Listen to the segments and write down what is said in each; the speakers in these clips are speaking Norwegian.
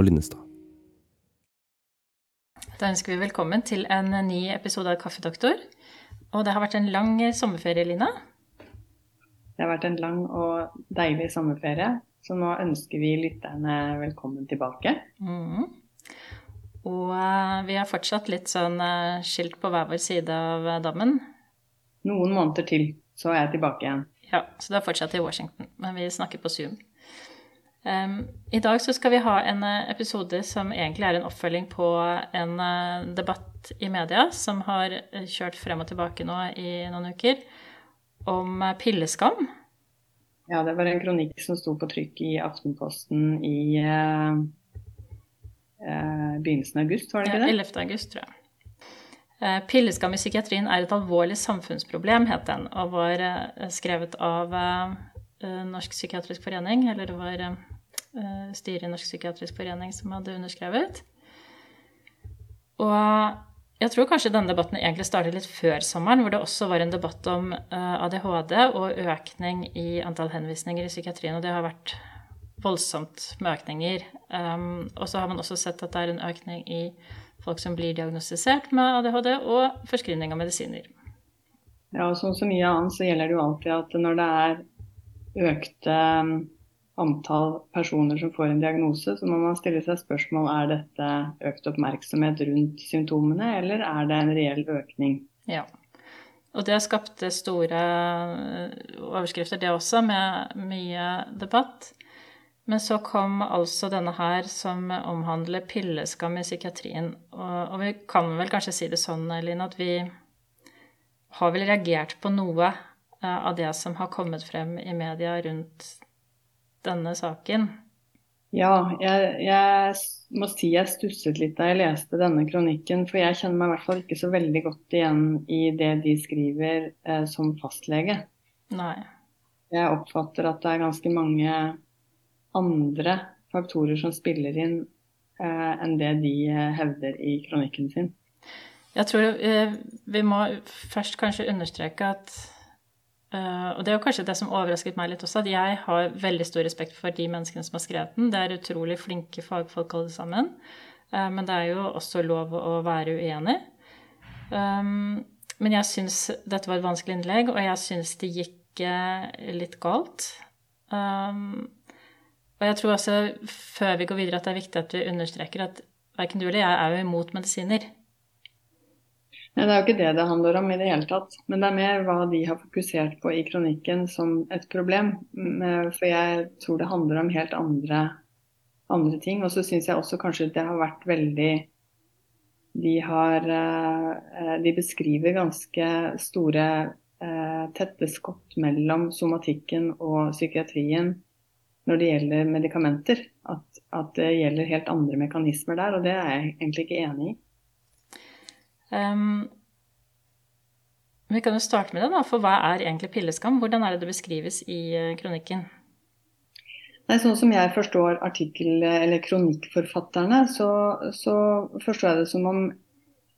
Og Linnestad. Da ønsker vi velkommen til en ny episode av Kaffedoktor. Og det har vært en lang sommerferie, Lina? Det har vært en lang og deilig sommerferie, så nå ønsker vi lytterne velkommen tilbake. Mm. Og uh, vi har fortsatt litt sånn uh, skilt på hver vår side av dammen. Noen måneder til, så er jeg tilbake igjen. Ja, så det er fortsatt i Washington, men vi snakker på Zoom. Um, I dag så skal vi ha en eh, episode som egentlig er en oppfølging på en uh, debatt i media som har uh, kjørt frem og tilbake nå i noen uker, om uh, pilleskam. Ja, det var en kronikk som sto på trykk i Aftenposten i begynnelsen av august, var det ikke det? Ja, 11. august, tror jeg. Pilleskam i psykiatrien er et alvorlig samfunnsproblem, het den, og var skrevet av Norsk psykiatrisk forening, eller det var uh, styret i Norsk psykiatrisk forening som hadde underskrevet. Og jeg tror kanskje denne debatten egentlig startet litt før sommeren, hvor det også var en debatt om uh, ADHD og økning i antall henvisninger i psykiatrien. Og det har vært voldsomt med økninger. Um, og så har man også sett at det er en økning i folk som blir diagnostisert med ADHD, og forskrivning av medisiner. Ja, og som så mye annet så gjelder det jo alltid at når det er økte antall personer som får en diagnose, så må man stille seg spørsmål er dette økt oppmerksomhet rundt symptomene, eller er det en reell økning? Ja. Og det skapte store eh, overskrifter, det også, med mye debatt. Men så kom altså denne her som omhandler pilleskam i psykiatrien. Og, og vi kan vel kanskje si det sånn, Elin, at vi har vel reagert på noe av det som har kommet frem i media rundt denne saken? Ja, jeg, jeg, må si jeg stusset litt da jeg leste denne kronikken. For jeg kjenner meg i hvert fall ikke så veldig godt igjen i det de skriver eh, som fastlege. Nei. Jeg oppfatter at det er ganske mange andre faktorer som spiller inn eh, enn det de eh, hevder i kronikken sin. Jeg tror eh, vi må først kanskje understreke at Uh, og det er jo kanskje det som overrasket meg litt også, at jeg har veldig stor respekt for de menneskene som har skrevet den. Det er utrolig flinke fagfolk alle sammen. Uh, men det er jo også lov å være uenig. Um, men jeg syns dette var et vanskelig innlegg, og jeg syns det gikk uh, litt galt. Um, og jeg tror også, før vi går videre, at det er viktig at vi understreker at verken du eller jeg er jo imot medisiner. Nei, Det er jo ikke det det handler om i det hele tatt. Men det er mer hva de har fokusert på i kronikken som et problem. For jeg tror det handler om helt andre, andre ting. Og så syns jeg også kanskje det har vært veldig De har eh, De beskriver ganske store eh, tette skott mellom somatikken og psykiatrien når det gjelder medikamenter. At, at det gjelder helt andre mekanismer der, og det er jeg egentlig ikke enig i. Um, vi kan jo starte med det, da. For hva er egentlig pilleskam? Hvordan er det det beskrives i uh, kronikken? Nei, sånn som jeg forstår artikkel- eller kronikkforfatterne, så, så, forstår jeg det som om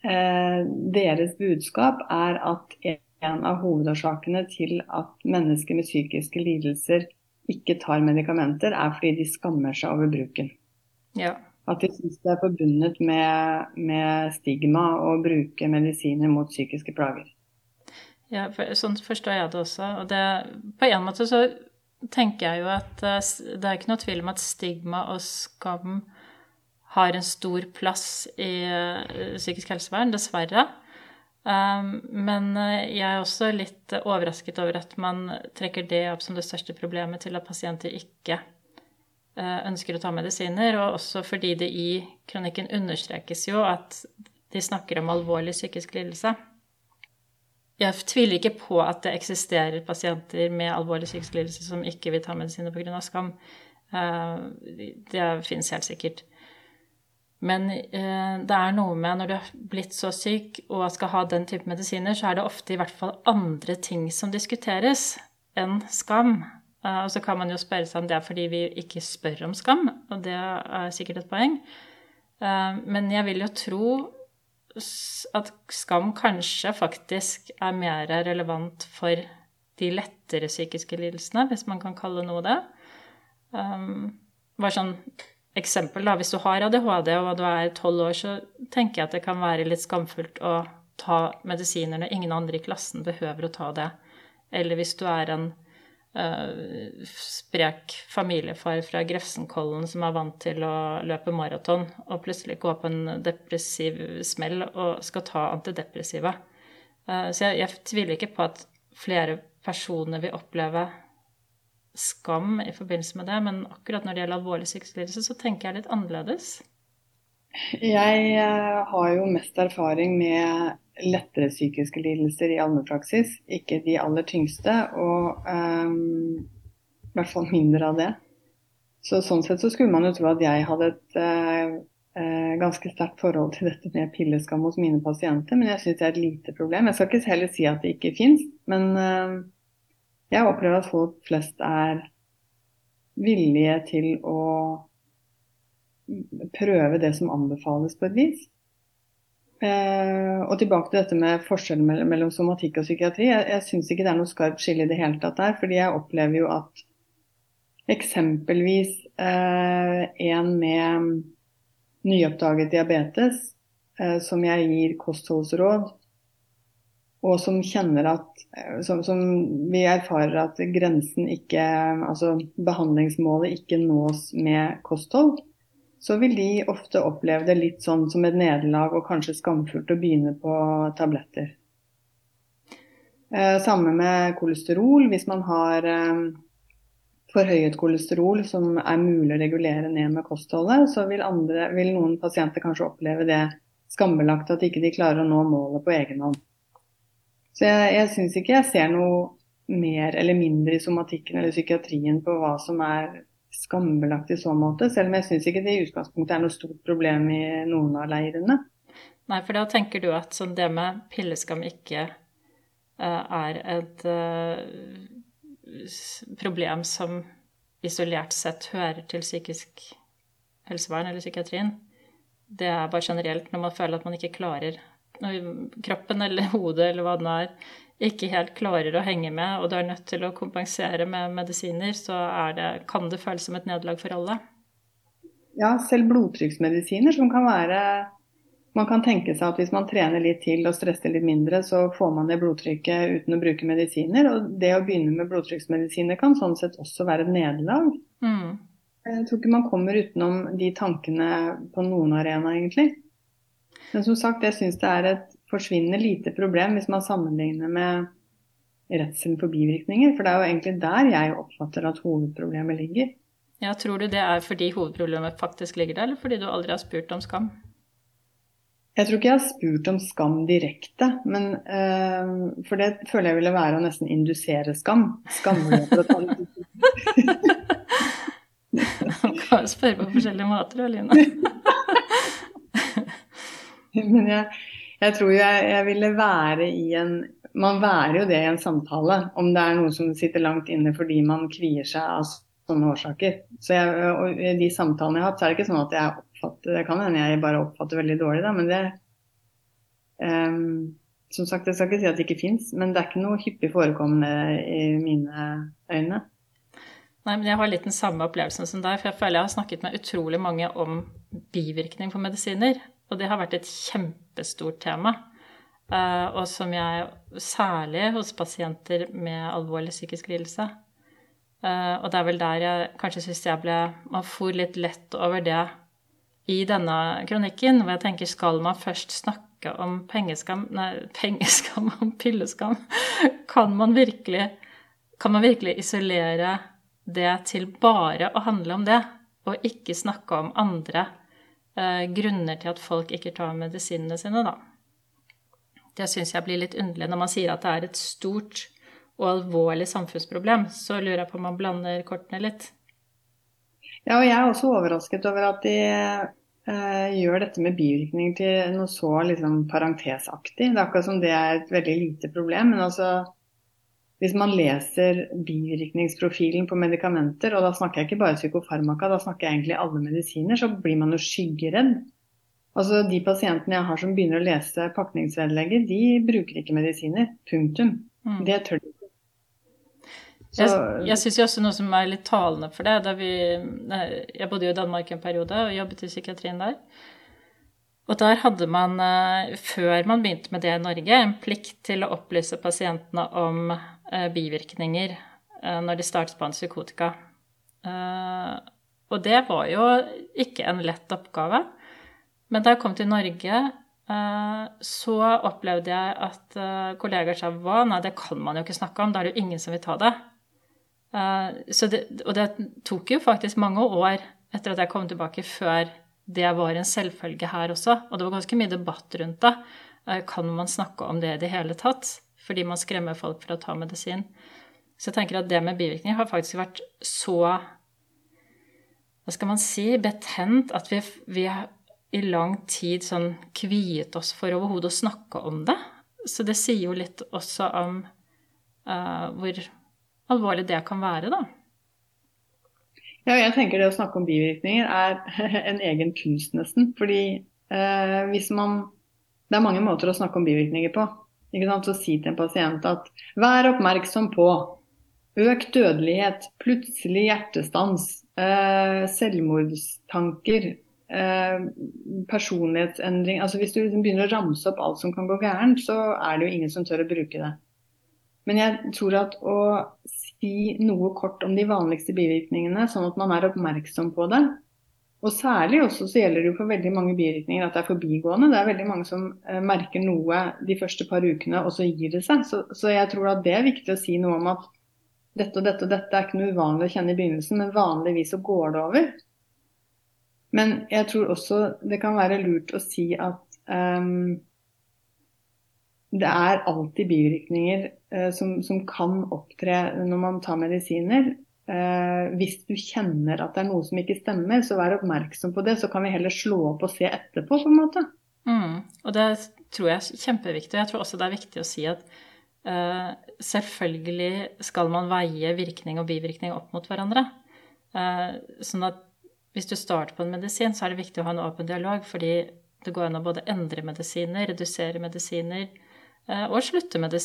eh, deres budskap er at en av hovedårsakene til at mennesker med psykiske lidelser ikke tar medikamenter, er fordi de skammer seg over bruken. Ja. At de syns det er forbundet med, med, stigma å bruke medisiner mot psykiske plager. Ja, for, sånn forstår jeg det også. Og det, på en måte så tenker jeg jo at eh, det er ikke noe tvil om at stigma og skam har en stor plass i uh, psykisk helsevern, dessverre. Um, men uh, jeg er også litt overrasket over at man trekker det opp som det største problemet til at pasienter ikke Eh, ønsker å ta medisiner, og også fordi det i kronikken understrekes jo at de snakker om alvorlig psykisk lidelse. Jeg tviler ikke på at det eksisterer pasienter med alvorlig psykisk lidelse som ikke vil ta medisiner pga. skam. Eh, det finnes helt sikkert. Men eh, det er noe med når du har blitt så syk og skal ha den type medisiner, så er det ofte i hvert fall andre ting som diskuteres enn skam. Uh, og så kan man jo spørre seg om det er fordi vi ikke spør om skam, og det er sikkert et poeng. Uh, men jeg vil jo tro at skam kanskje faktisk er mer relevant for de lettere psykiske lidelsene, hvis man kan kalle noe det. Um, bare sånn eksempel, da. Hvis du har ADHD og du er tolv år, så tenker jeg at det kan være litt skamfullt å ta medisiner når ingen andre i klassen behøver å ta det. Eller hvis du er en sprek familiefar fra Grefsenkollen som er vant til å løpe maraton, og plutselig gå på en depressiv smell og skal ta antidepressiva. Uh, så jeg, jeg tviler ikke på at flere personer vil oppleve skam i forbindelse med det, men akkurat når det gjelder alvorlig psykisk så tenker jeg litt annerledes. Jeg uh, har jo mest erfaring med lettere psykiske lidelser i allmennpraksis, ikke de aller tyngste, og um, i hvert fall mindre av det. Så Sånn sett så skulle man jo tro at jeg hadde et uh, uh, ganske sterkt forhold til dette med pilleskam hos mine pasienter, men jeg syns det er et lite problem. Jeg skal ikke heller si at det ikke fins, men uh, jeg opplever at folk flest er villige til å prøve det som anbefales på et vis. Eh, og tilbake til dette med forskjellen mellom, mellom somatikk og psykiatri. Jeg, jeg syns ikke det er noe skarpt skille i det hele tatt der. fordi jeg opplever jo at eksempelvis eh, en med nyoppdaget diabetes, eh, som jeg gir kostholdsråd, og som kjenner at eh, som, som, vi erfarer at grensen ikke Altså behandlingsmålet ikke nås med kosthold så vil de ofte oppleve det litt sånn som et nederlag og kanskje skamfullt å begynne på tabletter. Eh, samme med kolesterol. Hvis man har eh, forhøyet kolesterol som er mulig å regulere ned med kostholdet, så vil, andre, vil noen pasienter kanskje oppleve det skambelagt at ikke de klarer å nå målet på egen hånd. Så jeg, jeg syns ikke jeg ser noe mer eller mindre i somatikken eller psykiatrien på hva som er skambelagt i så måte, selv om jeg syns ikke det i utgangspunktet er noe stort problem i noen av leirene. Nei, for da tenker du at sånn det med pilleskam ikke uh, er et uh, problem som isolert sett hører til psykisk helsevern eller psykiatrien. Det er bare generelt når man føler at man ikke klarer kroppen eller hodet eller hva det nå er, ikke helt klarer å henge med, og du er nødt til å kompensere med medisiner, så det, kan det føles som et nederlag for alle. Ja, selv blodtrykksmedisiner som kan være Man kan tenke seg at hvis man trener litt til og stresser litt mindre, så får man ned blodtrykket uten å bruke medisiner. Og det å begynne med blodtrykksmedisiner kan sånn sett også være et nederlag. Mm. Jeg tror ikke man kommer utenom de tankene på noen arena, egentlig. Men som sagt, jeg syns det er et forsvinner lite problem hvis man sammenligner med redselen for bivirkninger. For det er jo egentlig der jeg oppfatter at hovedproblemet ligger. Ja, Tror du det er fordi hovedproblemet faktisk ligger der, eller fordi du aldri har spurt om skam? Jeg tror ikke jeg har spurt om skam direkte, men øh, for det føler jeg ville være å nesten indusere skam. Skammuligheter å ta Man kan spørre på forskjellige måter, Aline. men jeg, jeg tror jeg, jeg ville være i en Man værer jo det i en samtale, om det er noe som sitter langt inne fordi man kvier seg av sånne årsaker. Så jeg, og I de samtalene jeg har hatt, så er det ikke sånn at jeg oppfatter Det kan hende jeg bare oppfatter veldig dårlig, da, men det um, Som sagt, jeg skal ikke si at det ikke fins, men det er ikke noe hyppig forekommende i mine øyne. Nei, men Jeg har litt den samme opplevelsen som deg. For jeg føler jeg har snakket med utrolig mange om bivirkning for medisiner. Og det har vært et kjempestort tema. Uh, og som jeg Særlig hos pasienter med alvorlig psykisk lidelse. Uh, og det er vel der jeg kanskje syns jeg ble Man for litt lett over det i denne kronikken, hvor jeg tenker skal man først snakke om pengeskam Nei, pengeskam om pilleskam. Kan man virkelig, kan man virkelig isolere det til bare å handle om det, og ikke snakke om andre eh, grunner til at folk ikke tar medisinene sine, da. Det syns jeg blir litt underlig når man sier at det er et stort og alvorlig samfunnsproblem. Så lurer jeg på om man blander kortene litt. Ja, og jeg er også overrasket over at de eh, gjør dette med bivirkninger til noe så liksom, parentesaktig. Det er akkurat som det er et veldig lite problem. Men altså, hvis man leser bivirkningsprofilen på medikamenter, og da snakker jeg ikke bare psykofarmaka, da snakker jeg egentlig alle medisiner, så blir man jo skyggeredd. Altså De pasientene jeg har som begynner å lese pakningsvedlegget, de bruker ikke medisiner. Punktum. Mm. Det tør de ikke. Så, jeg jeg syns også noe som er litt talende for det da vi, Jeg bodde jo i Danmark en periode og jobbet i psykiatrien der. Og der hadde man, eh, før man begynte med det i Norge, en plikt til å opplyse pasientene om bivirkninger eh, når de startet på antipsykotika. Og det var jo ikke en lett oppgave. Men da jeg kom til Norge, så opplevde jeg at kollegaer sa hva, nei, det kan man jo ikke snakke om, da er det jo ingen som vil ta det. det og det tok jo faktisk mange år etter at jeg kom tilbake, før det var en selvfølge her også. Og det var ganske mye debatt rundt det. Eh, kan man snakke om det i det hele tatt? Fordi man skremmer folk fra å ta medisin. Så jeg tenker at det med bivirkninger har faktisk vært så Hva skal man si betent at vi, vi i lang tid sånn kviet oss for overhodet å snakke om det. Så det sier jo litt også om uh, hvor alvorlig det kan være, da. Ja, jeg tenker det å snakke om bivirkninger er en egen kunst, nesten. Fordi eh, hvis man Det er mange måter å snakke om bivirkninger på. Ikke sant? Så si til en pasient at vær oppmerksom på økt dødelighet, plutselig hjertestans, eh, selvmordstanker, eh, personlighetsendring altså Hvis du liksom begynner å ramse opp alt som kan gå gærent, så er det jo ingen som tør å bruke det. Men jeg tror at å si noe kort om de vanligste bivirkningene, sånn at man er oppmerksom på det. Og særlig også så gjelder det jo for veldig mange bivirkninger at det er forbigående. Det er veldig mange som eh, merker noe de første par ukene, og så gir det seg. Så, så, jeg tror at det er viktig å si noe om at dette og dette og dette er ikke noe uvanlig å kjenne i begynnelsen, men vanligvis så går det over. Men jeg tror også det kan være lurt å si at um, det er alltid bivirkninger uh, som, som, kan opptre når man tar medisiner. Eh, hvis du kjenner at det er noe som ikke stemmer, så vær oppmerksom på det. Så kan vi heller slå opp og se etterpå, på en måte. Mm, og det tror jeg er kjempeviktig. Jeg tror også det er viktig å si at eh, selvfølgelig skal man veie virkning og bivirkning opp mot hverandre. Eh, sånn at hvis du starter på en medisin, så er det viktig å ha en åpen dialog, fordi det går an å både endre medisiner, redusere medisiner, Eh, og slutte med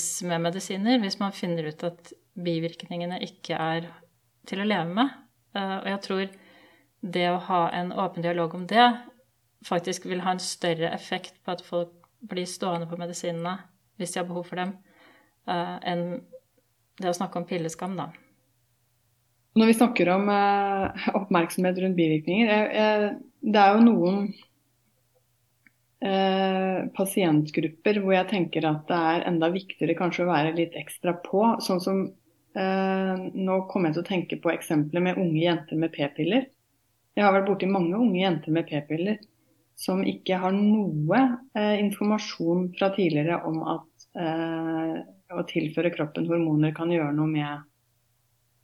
medisiner hvis man finner ut at bivirkningene ikke er til å leve med. Eh, og jeg tror det å ha en åpen dialog om det faktisk vil ha en større effekt på at folk blir stående på medisinene hvis de har behov for dem, eh, enn det å snakke om pilleskam, da. Når vi snakker om oppmerksomhet rundt bivirkninger Det er jo noen Eh, pasientgrupper hvor jeg tenker at det er enda viktigere kanskje å være litt ekstra på. Sånn som eh, Nå kommer jeg til å tenke på eksempler med unge jenter med p-piller. Jeg har vært borti mange unge jenter med p-piller som ikke har noe eh, informasjon fra tidligere om at eh, å tilføre kroppen hormoner kan gjøre noe med,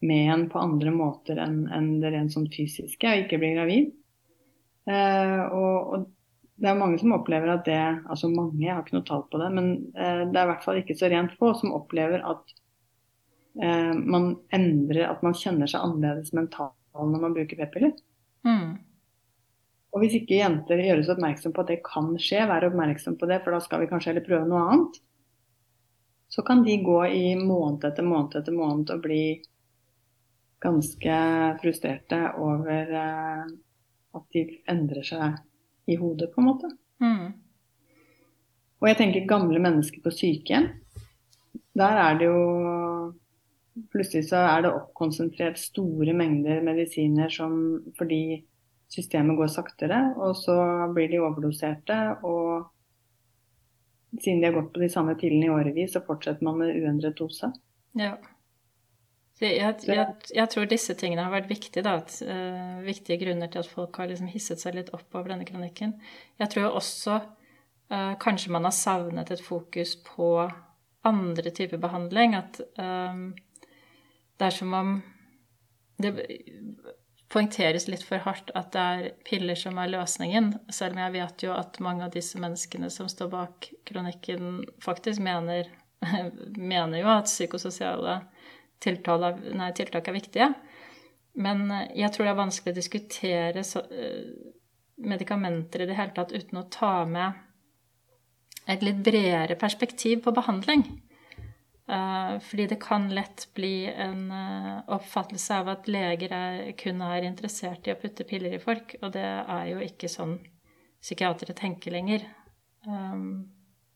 med en på andre måter enn en det rent som fysiske, og ikke bli gravid. Eh, og, og det er mange som opplever at det Altså mange, jeg har ikke noe tall på det, men eh, det er i hvert fall ikke så rent få som opplever at eh, man endrer At man kjenner seg annerledes mentalt når man bruker p-piller. Mm. Og hvis ikke jenter gjøres oppmerksom på at det kan skje, være oppmerksom på det, for da skal vi kanskje heller prøve noe annet, så kan de gå i måned etter måned etter måned og bli ganske frustrerte over eh, at de endrer seg i hodet, på en måte. Mm. Og jeg tenker gamle mennesker på sykehjem. Der er det jo Plutselig så er det oppkonsentrert store mengder medisiner som, fordi systemet går saktere, og så blir de overdoserte. Og siden de har gått på de samme pillene i årevis, så fortsetter man med uendret dose. Ja. Jeg, jeg, jeg, tror disse tingene har vært viktige, da, at, uh, viktige grunner til at folk har liksom hisset seg litt opp over denne kronikken. Jeg tror også uh, kanskje man har savnet et fokus på andre typer behandling. At um, det er som om det poengteres litt for hardt at det er piller som er løsningen, selv om jeg vet jo at mange av disse menneskene som står bak kronikken, faktisk mener, mener jo at psykososiale tiltak er viktige. Men eh, jeg tror det er vanskelig å diskutere uh, medikamenter i det hele tatt uten å ta med et litt bredere perspektiv på behandling. Uh, fordi det kan lett bli en uh, oppfattelse av at leger er, kun er interessert i å putte piller i folk, og det er jo ikke sånn psykiatere tenker lenger. Um,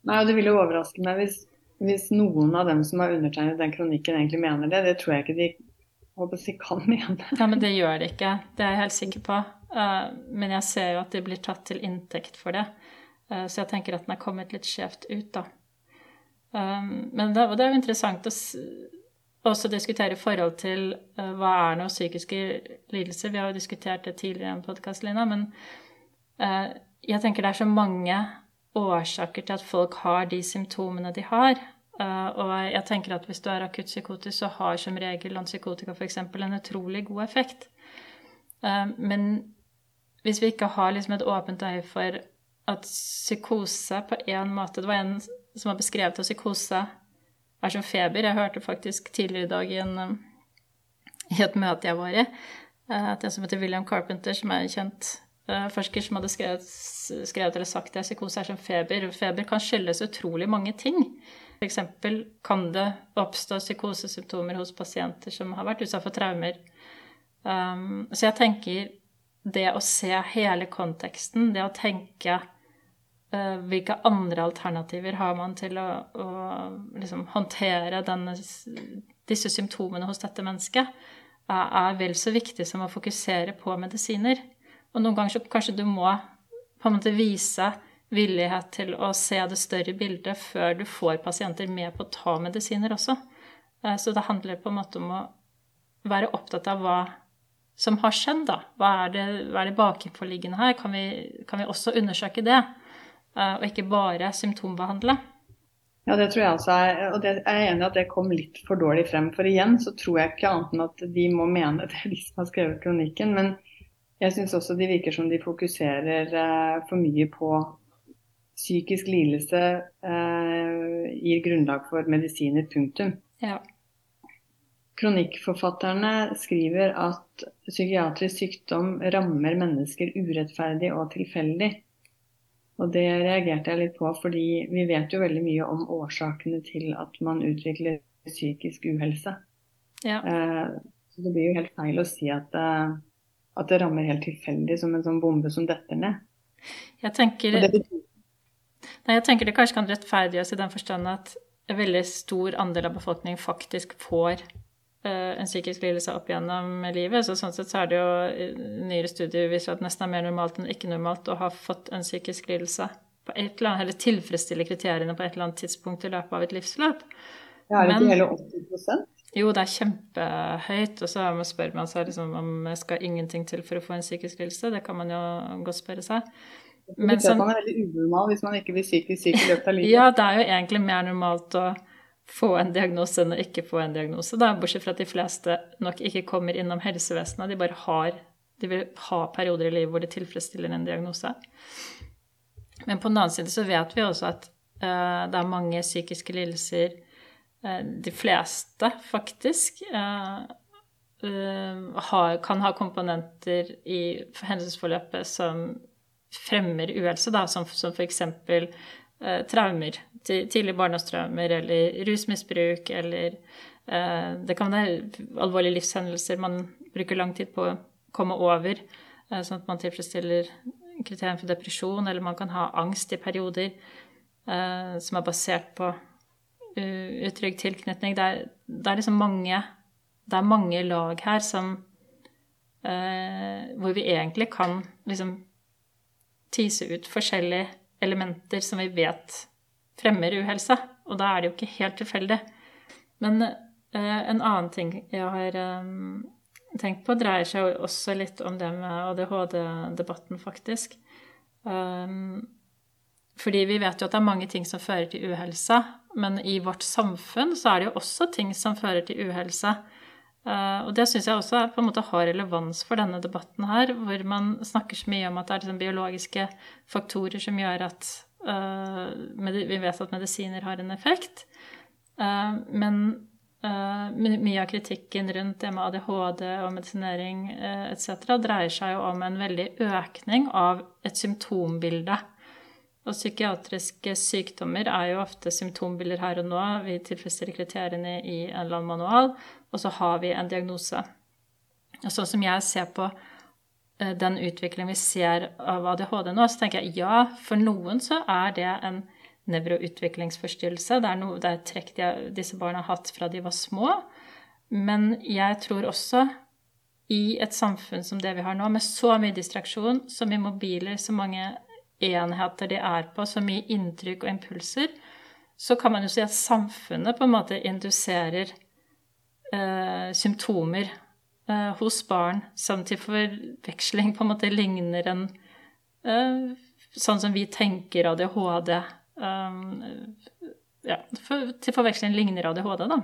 Nei, og Det vil jo overraske meg hvis, hvis, noen av dem som har undertegnet den kronikken, egentlig mener det. Det tror jeg ikke de håper de kan mene. Ja, men det gjør de ikke. Det er jeg helt sikker på. Uh, men jeg ser jo at de blir tatt til inntekt for det. så jeg tenker at den er kommet litt skjevt ut, da. Um, men det, det, er jo interessant å også diskutere forhold til uh, hva er noe psykiske lidelser. Vi har jo diskutert det tidligere i en podkast, Lina. Men uh, jeg tenker det er så mange årsaker til at folk har de symptomene de har. Uh, og jeg tenker at hvis du er akutt psykotisk, så har som regel antipsykotika f.eks. en utrolig god effekt. Uh, men hvis vi ikke har liksom et åpent øye for at psykose på en måte Det var en som har beskrevet at psykose er som feber. Jeg hørte faktisk tidligere i dag i, en, um, i et møte jeg var i, uh, at en som heter William Carpenter, som er en kjent uh, forsker, som hadde skrevet, skrevet eller sagt at psykose er som feber. Feber kan skyldes utrolig mange ting. F.eks. kan det oppstå psykosesymptomer hos pasienter som har vært utsatt for traumer. Um, så jeg tenker det å se hele konteksten, det å tenke Eh, hvilke andre alternativer har man til å, å liksom håndtere denne, disse symptomene hos dette mennesket, er vel så viktig som å fokusere på medisiner. Og noen ganger så kanskje du må på en måte vise villighet til å se det større bildet før du får pasienter med på å ta medisiner også. Eh, så det handler på en måte om å være opptatt av hva som har skjedd, da. Hva er det, hva er det bakenforliggende her? Kan vi, kan vi også undersøke det? Eh, og ikke bare symptombehandle. Ja, det tror jeg også er, og det, jeg er enig i at det kom litt for dårlig frem. For igjen så tror jeg ikke annet enn at de må mene det, de som har skrevet kronikken. Men jeg syns også de virker som de fokuserer uh, for mye på psykisk lidelse eh, gir grunnlag for medisiner, punktum. Ja. Kronikkforfatterne skriver at psykiatrisk sykdom rammer mennesker urettferdig og tilfeldig. Og det reagerte jeg litt på, fordi vi vet jo veldig mye om årsakene til at man utvikler psykisk uhelse. Ja. Eh, så det blir jo helt feil å si at, eh, at, det rammer helt tilfeldig som en sånn bombe som detter ned. Jeg tenker, det nei, jeg tenker det kanskje kan rettferdiggjøres i den forstand at en veldig stor andel av befolkningen faktisk får en psykisk lidelse opp gjennom livet. Så sånn sett så er det jo eh, nyere studier viser at nesten er mer normalt enn ikke normalt å ha fått en psykisk lidelse på et eller annet, eller tilfredsstille kriteriene på et eller annet tidspunkt i løpet av et livsløp. Ja, er det ikke hele 80% Jo, det er kjempehøyt. Og så spør man seg liksom om det skal ingenting til for å få en psykisk lidelse. Det kan man jo godt spørre seg. Men sånn, man er veldig unormal hvis man ikke blir psykisk syk i løpet av livet. Ja, det er jo egentlig mer normalt å få en diagnose enn å ikke få en diagnose. Da, bortsett fra at de fleste nok ikke kommer innom helsevesenet. De bare har, de vil ha perioder i livet hvor de tilfredsstiller en diagnose. Men på den annen side så vet vi også at uh, det er mange psykiske lidelser, uh, de fleste faktisk, uh, har, kan ha komponenter i hendelsesforløpet som fremmer uhelse, da, som, som f.eks. Uh, traumer tidlige barndomstraumer eller rusmisbruk eller eh, Det kan være alvorlige livshendelser man bruker lang tid på å komme over, eh, sånn at man tilfredsstiller kriteriene for depresjon, eller man kan ha angst i perioder eh, som er basert på utrygg tilknytning. Det er, det er, liksom mange Det er mange lag her som Hvor vi egentlig kan liksom tise ut forskjellige elementer som vi vet fremmer uhelse. Og da er det jo ikke helt tilfeldig. Men eh, en annen ting jeg har eh, tenkt på, dreier seg jo også litt om det med ADHD-debatten, faktisk. Um, fordi vi vet jo at det er mange ting som fører til uhelse, men i vårt samfunn så er det jo også ting som fører til uhelse. Uh, og det syns jeg også på en måte har relevans for denne debatten her, hvor man snakker så mye om at det er liksom biologiske faktorer som gjør at uh, vi vet at medisiner har en effekt. Uh, men uh, mye av kritikken rundt det med ADHD og medisinering etc. dreier seg jo om en veldig økning av et symptombilde Og psykiatriske sykdommer er jo ofte symptombilder her og nå. Vi tilfredsstiller kriteriene i en eller annen manual, og så har vi en diagnose. Og sånn som jeg ser på eh, den utviklingen vi ser av ADHD nå, så tenker jeg ja, for noen så er det en nevroutviklingsforstyrrelse. Det er, noe, det er et trekk de, disse barna har hatt fra de var små. Men jeg tror også i et samfunn som det vi har nå, med så mye distraksjon, så mye mobiler, så mange enheter de er på, så mye inntrykk og impulser, så kan man jo si at samfunnet på en måte induserer eh, symptomer eh, hos barn som til forveksling på en måte ligner en eh, Sånn som vi tenker ADHD eh, ja, for, Til forveksling ligner ADHD, da.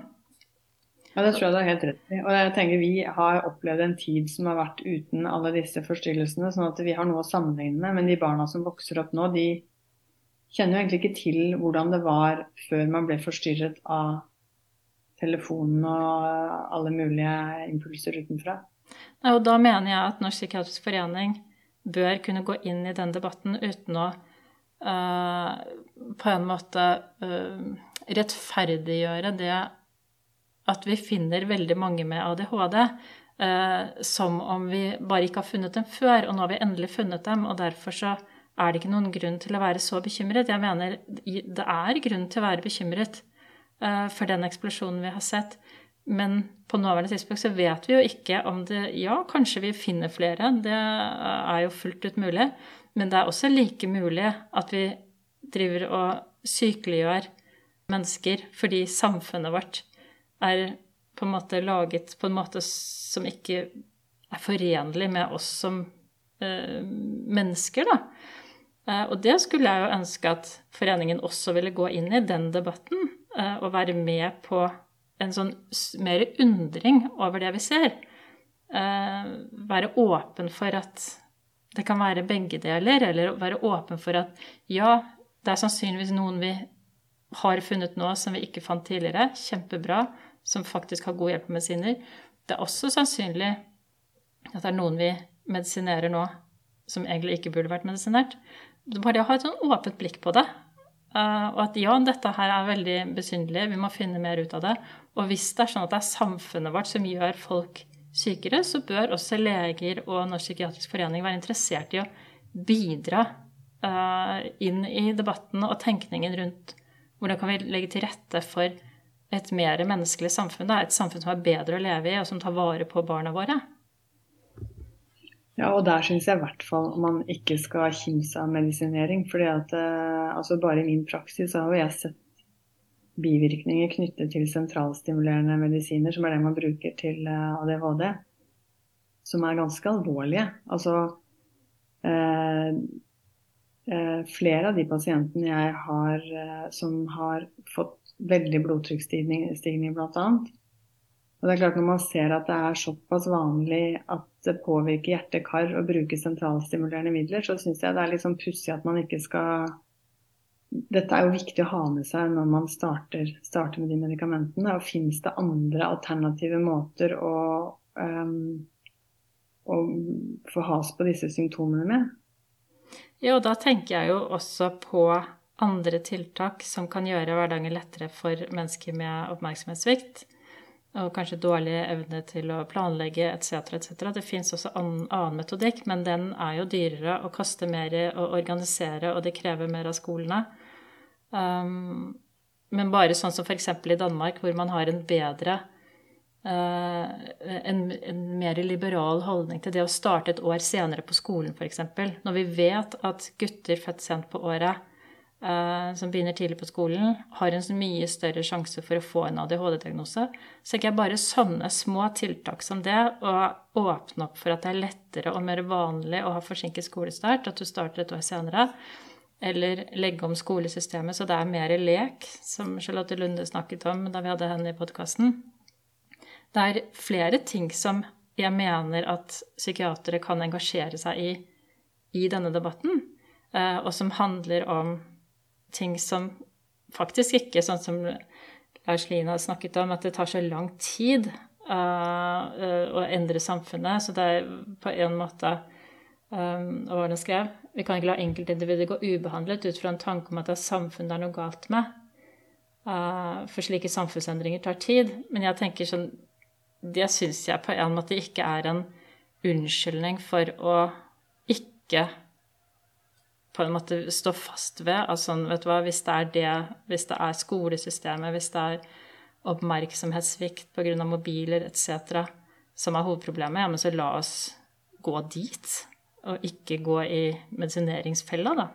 Ja, det tror jeg du har helt rett i. Og jeg tenker Vi har opplevd en tid som har vært uten alle disse forstyrrelsene, sånn at vi har noe å sammenligne med. Men de barna som vokser opp nå, de kjenner jo egentlig ikke til hvordan det var før man ble forstyrret av telefonen og alle mulige impulser utenfra. Nei, og da mener jeg at Norsk psykiatrisk forening bør kunne gå inn i den debatten uten å uh, på en måte uh, rettferdiggjøre det at vi finner veldig mange med ADHD Uh, som om vi bare ikke har funnet dem før, og nå har vi endelig funnet dem, og derfor så er det ikke noen grunn til å være så bekymret. Jeg mener det er grunn til å være bekymret eh, for den eksplosjonen vi har sett. Men på nåværende tidspunkt så vet vi jo ikke om det Ja, kanskje vi finner flere, det er jo fullt ut mulig. Men det er også like mulig at vi driver og sykeliggjør mennesker fordi samfunnet vårt er på en måte laget på en måte som ikke er forenlig med oss som eh, mennesker, da. Eh, og det skulle jeg jo ønske at foreningen også ville gå inn i, den debatten, eh, og være med på en sånn mer undring over det vi ser. Eh, være åpen for at det kan være begge deler, eller være åpen for at ja, det er sannsynligvis noen vi har funnet nå som vi ikke fant tidligere. Kjempebra som faktisk har god hjelp med medisiner. Det er også sannsynlig at det er noen vi medisinerer nå som egentlig ikke burde vært medisinert. Bare det å ha et sånn åpent blikk på det. Uh, og at ja, dette her er veldig besynderlig, vi må finne mer ut av det. Og hvis det er sånn at det er samfunnet vårt som gjør folk sykere, så bør også leger og Norsk psykiatrisk forening være interessert i å bidra uh, inn i debatten og tenkningen rundt hvordan kan vi legge til rette for et mer menneskelig samfunn. Da. Et samfunn som er bedre å leve i, og som tar vare på barna våre. Ja, og der syns jeg i hvert fall man ikke skal kimse av medisinering. fordi at eh, altså Bare i min praksis har jeg sett bivirkninger knyttet til sentralstimulerende medisiner, som er det man bruker til eh, ADHD, som er ganske alvorlige. Altså eh, eh, Flere av de pasientene jeg har eh, som har fått veldig blodtrykksstigning bl.a. Og det er klart Når man ser at det er såpass vanlig at det påvirker hjerte-kar å bruke sentralstimulerende midler, så syns jeg det er litt sånn pussig at man ikke skal Dette er jo viktig å ha med seg når man starter, starter med de medikamentene. og Fins det andre alternative måter å, um, å få has på disse symptomene med? Ja, og da tenker jeg jo også på andre tiltak som kan gjøre hverdagen lettere for mennesker med oppmerksomhetssvikt. Og kanskje dårlig evne til å planlegge etc. etc. Det fins også annen, annen metodikk, men den er jo dyrere og koster mer å organisere, og det krever mer av skolene. Um, men bare sånn som f.eks. i Danmark, hvor man har en bedre uh, en, en, mer liberal holdning til det å starte et år senere på skolen, f.eks. Når vi vet at gutter født sent på året som begynner tidlig på skolen, har en mye større sjanse for å få en ADHD-diagnose. Så ikke bare sånne små tiltak som det, og åpne opp for at det er lettere og mer vanlig å ha forsinket skolestart, at du starter et år senere, eller legge om skolesystemet så det er mer lek, som Charlotte Lunde snakket om da vi hadde henne i podkasten. Det er flere ting som jeg mener at psykiatere kan engasjere seg i i denne debatten, eh, og som handler om ting som faktisk ikke, sånn som Lars Lien har snakket om, at det tar så lang tid uh, å endre samfunnet. Så det er på en måte um, Hva var skrev? Vi kan ikke la enkeltindivider gå ubehandlet ut fra en tanke om at det er samfunnet det er noe galt med. Uh, for slike samfunnsendringer tar tid. Men jeg tenker sånn Det syns jeg på en måte ikke er en unnskyldning for å ikke på en måte stå fast ved. Altså, vet du hva, hvis det er det, hvis det er skolesystemet, hvis det er oppmerksomhetssvikt pga. mobiler etc. som er hovedproblemet, ja, men så la oss gå dit. Og ikke gå i medisineringsfella, da.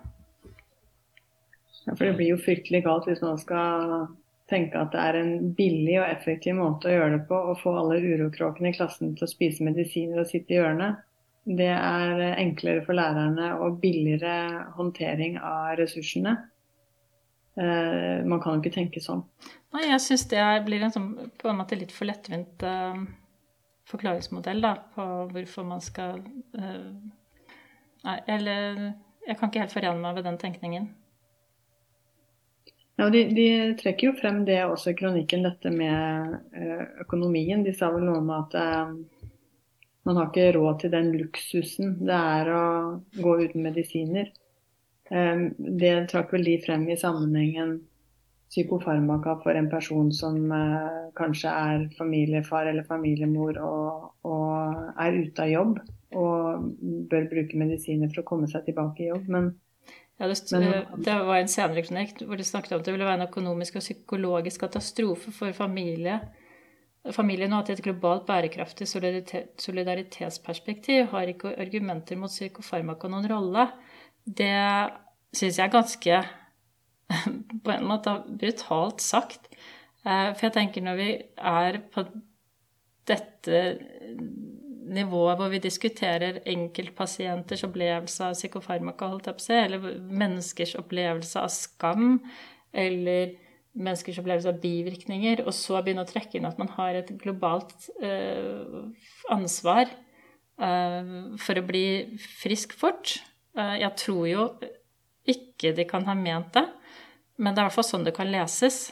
Ja, for det blir jo fryktelig galt hvis man skal tenke at det er en billig og effektiv måte å gjøre det på å få alle urokråkene i klassen til å spise medisiner og sitte i hjørnet. Det er enklere for lærerne og billigere håndtering av ressursene. Eh, man kan jo ikke tenke sånn. Nei, jeg syns det blir en sånn, på en måte litt for lettvint uh, forklaringsmodell da, på hvorfor man skal uh, Nei, eller Jeg kan ikke helt forene meg med den tenkningen. Ja, de, de, trekker jo frem det også i kronikken, dette med uh, økonomien. De sa vel noe om at man har ikke råd til den luksusen det er å gå uten medisiner. det trakk vel de frem i sammenhengen psykofarmaka for en person som eh, kanskje er familiefar eller familiemor og, og, er ute av jobb og bør bruke medisiner for å komme seg tilbake i jobb. Men, ja, det, men, det, var en senere kronikk hvor de snakket om at det ville være en økonomisk og psykologisk katastrofe for familie. Familien har hatt et globalt bærekraftig solidaritetsperspektiv, har ikke argumenter mot psykofarmaka noen rolle. Det syns jeg er ganske på en måte brutalt sagt. Eh, for jeg tenker når vi er på dette nivået hvor vi diskuterer enkeltpasienters opplevelse av psykofarmaka, eller menneskers opplevelse av skam, eller menneskers opplevelse av bivirkninger, og så begynne å trekke inn at man har et globalt uh, ansvar uh, for å bli frisk fort. Uh, jeg tror jo ikke de kan ha ment det. Men det er i hvert fall sånn det kan leses.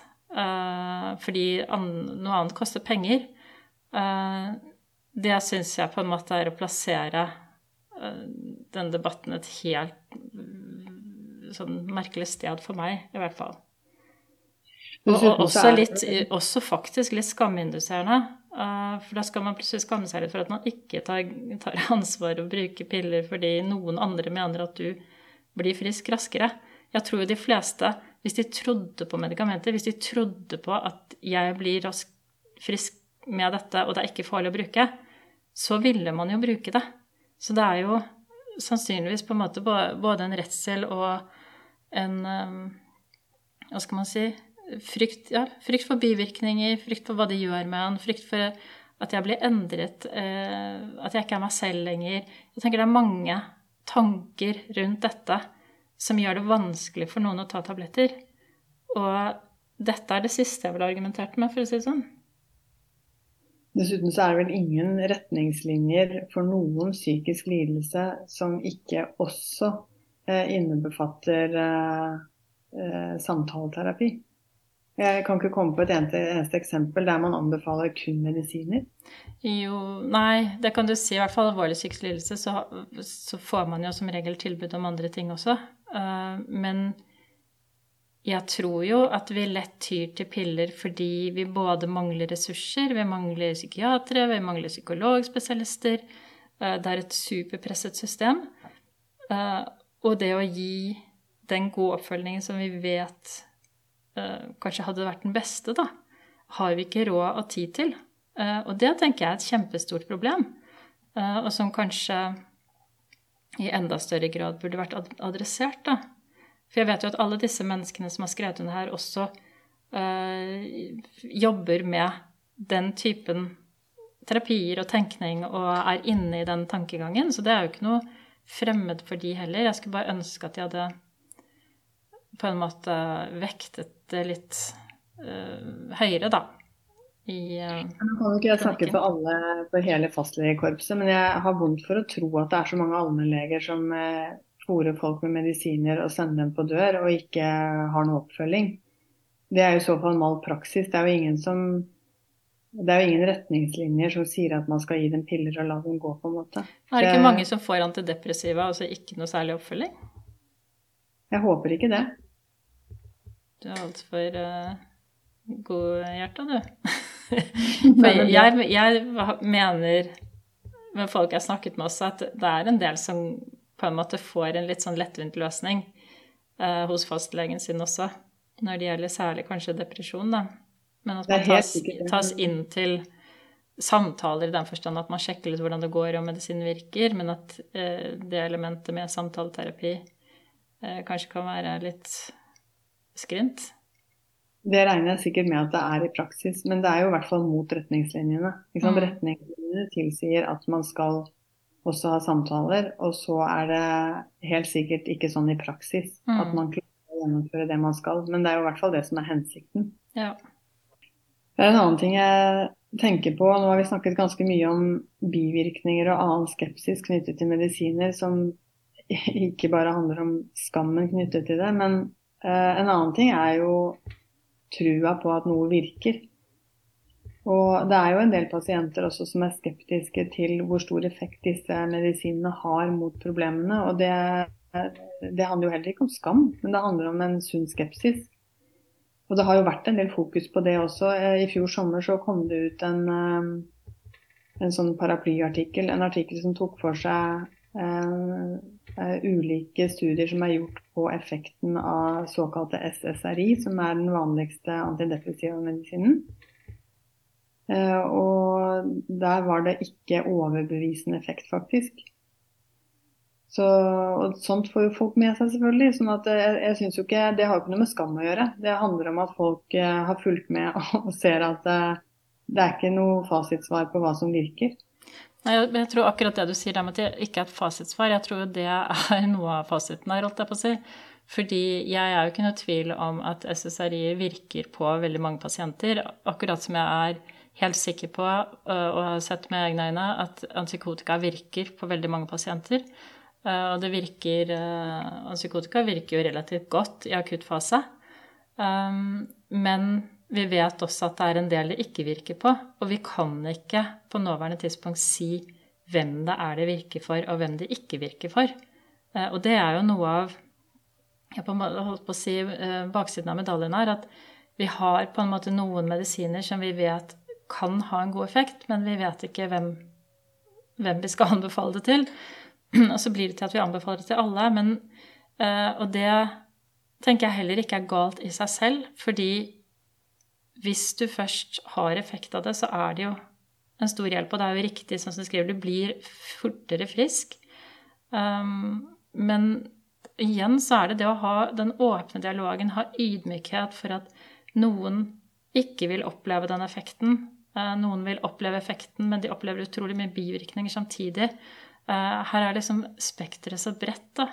Fordi an, noe annet koster penger. Det syns jeg på en måte er å plassere den debatten et helt sånn merkelig sted for meg, i hvert fall. Og, og også, litt, også faktisk litt skaminduserende. For da skal man plutselig skamme seg litt for at man ikke tar, tar ansvar og bruker piller fordi noen andre mener at du blir frisk raskere. Jeg tror jo de fleste hvis de trodde på medikamenter, hvis de trodde på at jeg blir rask frisk med dette, og det er ikke farlig å bruke, så ville man jo bruke det. Så det er jo sannsynligvis på en måte både en redsel og en um, Hva skal man si frykt, ja, frykt for bivirkninger, frykt for hva det gjør med en, frykt for at jeg blir endret, eh, at jeg ikke er meg selv lenger. Jeg tenker det er mange tanker rundt dette som gjør det vanskelig for noen å ta tabletter. Og dette er det siste jeg ville argumentert med, for å si det sånn. Dessuten så er det vel ingen retningslinjer for noen psykisk lidelse som ikke også eh, innebefatter eh, eh, samtaleterapi. Jeg kan ikke komme på et eneste, eneste, eksempel der man anbefaler kun medisiner. Jo, nei, det kan du si. I hvert fall alvorlig psykisk lidelse, så, så, får man jo som regel tilbud om andre ting også. Uh, men jeg tror jo at vi lett tyr til piller fordi vi både mangler ressurser, vi mangler psykiatere, vi mangler psykologspesialister. Uh, det er et superpresset system. Uh, og det å gi den gode oppfølgingen som vi vet kanskje hadde vært den beste, da, har vi ikke råd og tid til. og det tenker jeg er et kjempestort problem, og som kanskje i enda større grad burde vært adressert. da. For jeg vet jo at alle disse menneskene som har skrevet under her, også jobber med den typen terapier og tenkning og er inne i den tankegangen. Så det er jo ikke noe fremmed for de heller. Jeg skulle bare ønske at de hadde på en måte vektet det litt uh, høyere, da i uh, jeg kan jo ikke snakke for alle, for hele fastlegekorpset, men jeg har vondt for å tro at det er så mange allmennleger som uh, folk med medisiner og sender dem på dør, og ikke har noe oppfølging. Det er i så fall mal praksis. Det er jo ingen som Det er jo ingen retningslinjer som sier at man skal gi dem piller og la dem gå, på en måte. Er det ikke mange som får antidepressiva, altså ikke noe særlig oppfølging? Jeg håper ikke det. Du er altfor uh, godhjerta, du. For jeg, jeg, mener med folk jeg har snakket med også, at det er en del som på en måte får en litt sånn lettvint løsning uh, hos fastlegen sin også, når det gjelder særlig kanskje depresjon, da. Men at man tas, tas, inn til samtaler i den forstand at man sjekker litt hvordan det går og medisinen virker, men at eh, det elementet med samtaleterapi eh, kanskje kan være litt skrint. Det regner jeg sikkert med at det er i praksis, men det er jo i hvert fall mot retningslinjene. Mm. Retningslinjene tilsier at man skal også ha samtaler, og så er det helt sikkert ikke sånn i praksis mm. at man klarer å gjennomføre det man skal. Men det er jo i hvert fall det som er hensikten. Ja. Det er en annen ting jeg tenker på. Nå har vi snakket ganske mye om bivirkninger og annen skepsis knyttet til medisiner, som ikke bare handler om skammen knyttet til det. Men en annen ting er jo trua på at noe virker. Og det er jo en del pasienter også som er skeptiske til hvor stor effekt disse medisinene har mot problemene. Og det, det handler jo heller ikke om skam, men det handler om en sunn skepsis. Og det har jo vært en del fokus på det også. Eh, I fjor sommer så kom det ut en, eh, en sånn paraplyartikkel, en artikkel som tok for seg ulike studier som er gjort på effekten av såkalte SSRI, som er den vanligste antidepressiva medisinen. Uh, og der var det ikke overbevisende effekt, faktisk. Så, og sånt får jo folk med seg, selvfølgelig. sånn at jeg, jeg synes jo ikke, Det har jo ikke noe med skam å gjøre. Det handler om at folk eh, har fulgt med og ser at eh, det er ikke noe fasitsvar på hva som virker. Nei, jeg tror akkurat det du sier der det ikke er et fasitsvar, jeg tror det er noe av fasiten her, holdt jeg på å si. Fordi jeg er jo ikke noe tvil om at SSRI virker på veldig mange pasienter. Akkurat som jeg er helt sikker på, øh, og har sett med egne øyne, at antipsykotika virker på veldig mange pasienter. Eh, og det virker Antipsykotika virker jo relativt godt i akuttfase. fase. men vi vet også at det er en del det ikke virker på. Og vi kan ikke på nåværende tidspunkt si hvem det er det virker for, og hvem det ikke virker for. Eh, og det er jo noe av jeg holdt på å si baksiden av medaljen her, at vi har på en måte noen medisiner som vi vet kan ha en god effekt, men vi vet ikke hvem, hvem vi skal anbefale det til. Og så blir det til at vi anbefaler det til alle. Men, uh, og det tenker jeg heller ikke er galt i seg selv, fordi hvis du først har effekt av det, så er det jo en stor hjelp. Og det er jo riktig, sånn som du skriver, du blir fortere frisk. Um, men igjen så er det det å ha den åpne dialogen, ha ydmykhet for at noen ikke vil oppleve den effekten. Uh, noen vil oppleve effekten, men de opplever utrolig mye bivirkninger samtidig. Uh, her er liksom spekteret så bredt, da.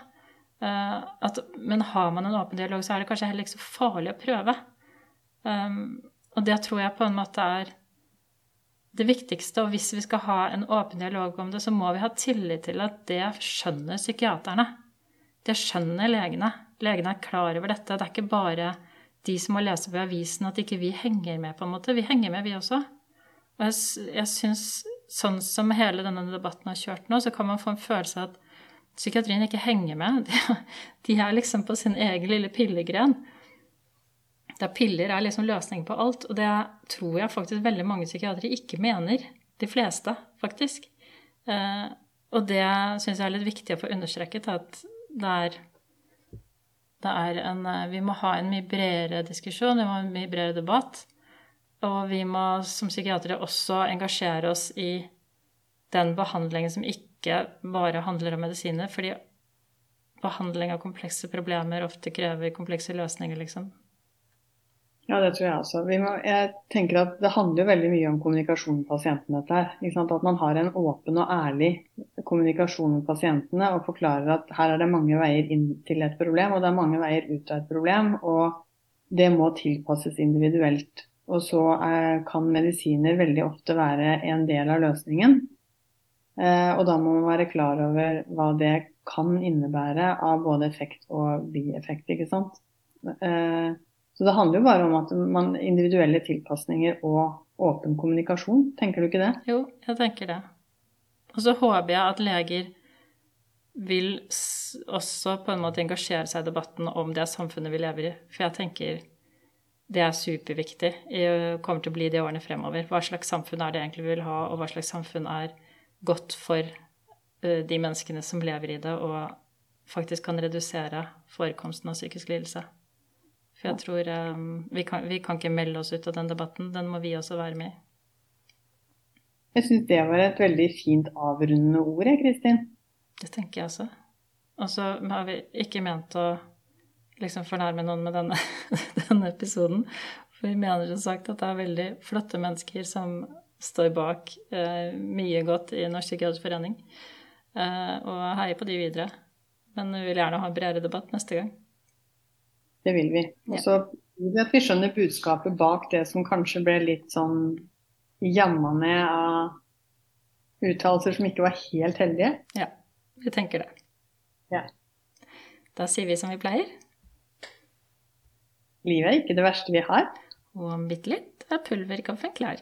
Uh, at, men har man en åpen dialog, så er det kanskje heller ikke så farlig å prøve. Um, og det tror jeg på en måte er det viktigste. Og hvis vi skal ha en åpen dialog om det, så må vi ha tillit til at det skjønner psykiaterne. Det skjønner legene. Legene er klar over dette. Det er ikke bare de som må lese på avisen at ikke vi henger med, på en måte. Vi henger med, vi også. Og jeg, jeg syns sånn som hele denne debatten har kjørt nå, så kan man få en følelse av at psykiatrien ikke henger med. De, de er liksom på sin egen lille pillegren. Der piller er liksom løsningen på alt. Og det tror jeg faktisk veldig mange psykiatere ikke mener. De fleste, faktisk. Eh, og det syns jeg er litt viktig å få understreket, at det er, det er en eh, Vi må ha en mye bredere diskusjon, vi må ha en mye bredere debatt. Og vi må som psykiatere også engasjere oss i den behandlingen som ikke bare handler om medisiner, fordi behandling av komplekse problemer ofte krever komplekse løsninger, liksom. Ja, det tror jeg også. Må, jeg tenker at Det handler jo veldig mye om kommunikasjon med pasientene. dette At man har en åpen og ærlig kommunikasjon med pasientene og forklarer at her er det mange veier inn til et problem, og det er mange veier ut av et problem. Og det må tilpasses individuelt. Og så er, kan medisiner veldig ofte være en del av løsningen. Eh, og da må man være klar over hva det kan innebære av både effekt og bieffekt. ikke sant? Eh, så det handler jo bare om at man individuelle tilpasninger og åpen kommunikasjon. Tenker du ikke det? Jo, jeg tenker det. Og så håper jeg at leger vil også på en måte engasjere seg i debatten om det samfunnet vi lever i. For jeg tenker det er superviktig. Det kommer til å bli det i årene fremover. Hva slags samfunn er det egentlig vi vil ha, og hva slags samfunn er godt for de menneskene som lever i det, og faktisk kan redusere forekomsten av psykisk lidelse. For jeg tror um, vi, kan, vi, kan, ikke melde oss ut av den debatten. Den må vi også være med i. Jeg syns det var et veldig fint avrundende ord, jeg, Kristin. Det tenker jeg også. Og så har vi ikke ment å liksom fornærme noen med denne, denne episoden. For vi mener som sagt at det er veldig flotte mennesker som står bak eh, mye godt i Norsk psykiatrisk forening. Eh, og heier på de videre. Men vi vil gjerne ha en bredere debatt neste gang. Det vil vi. Og så vil vi at vi skjønner budskapet bak det som kanskje ble litt sånn jamma ned av uttalelser som ikke var helt heldige. Ja, vi tenker det. Ja. Da sier vi som vi pleier. Livet er ikke det verste vi har. Og om bitte litt er pulverkaffen klar.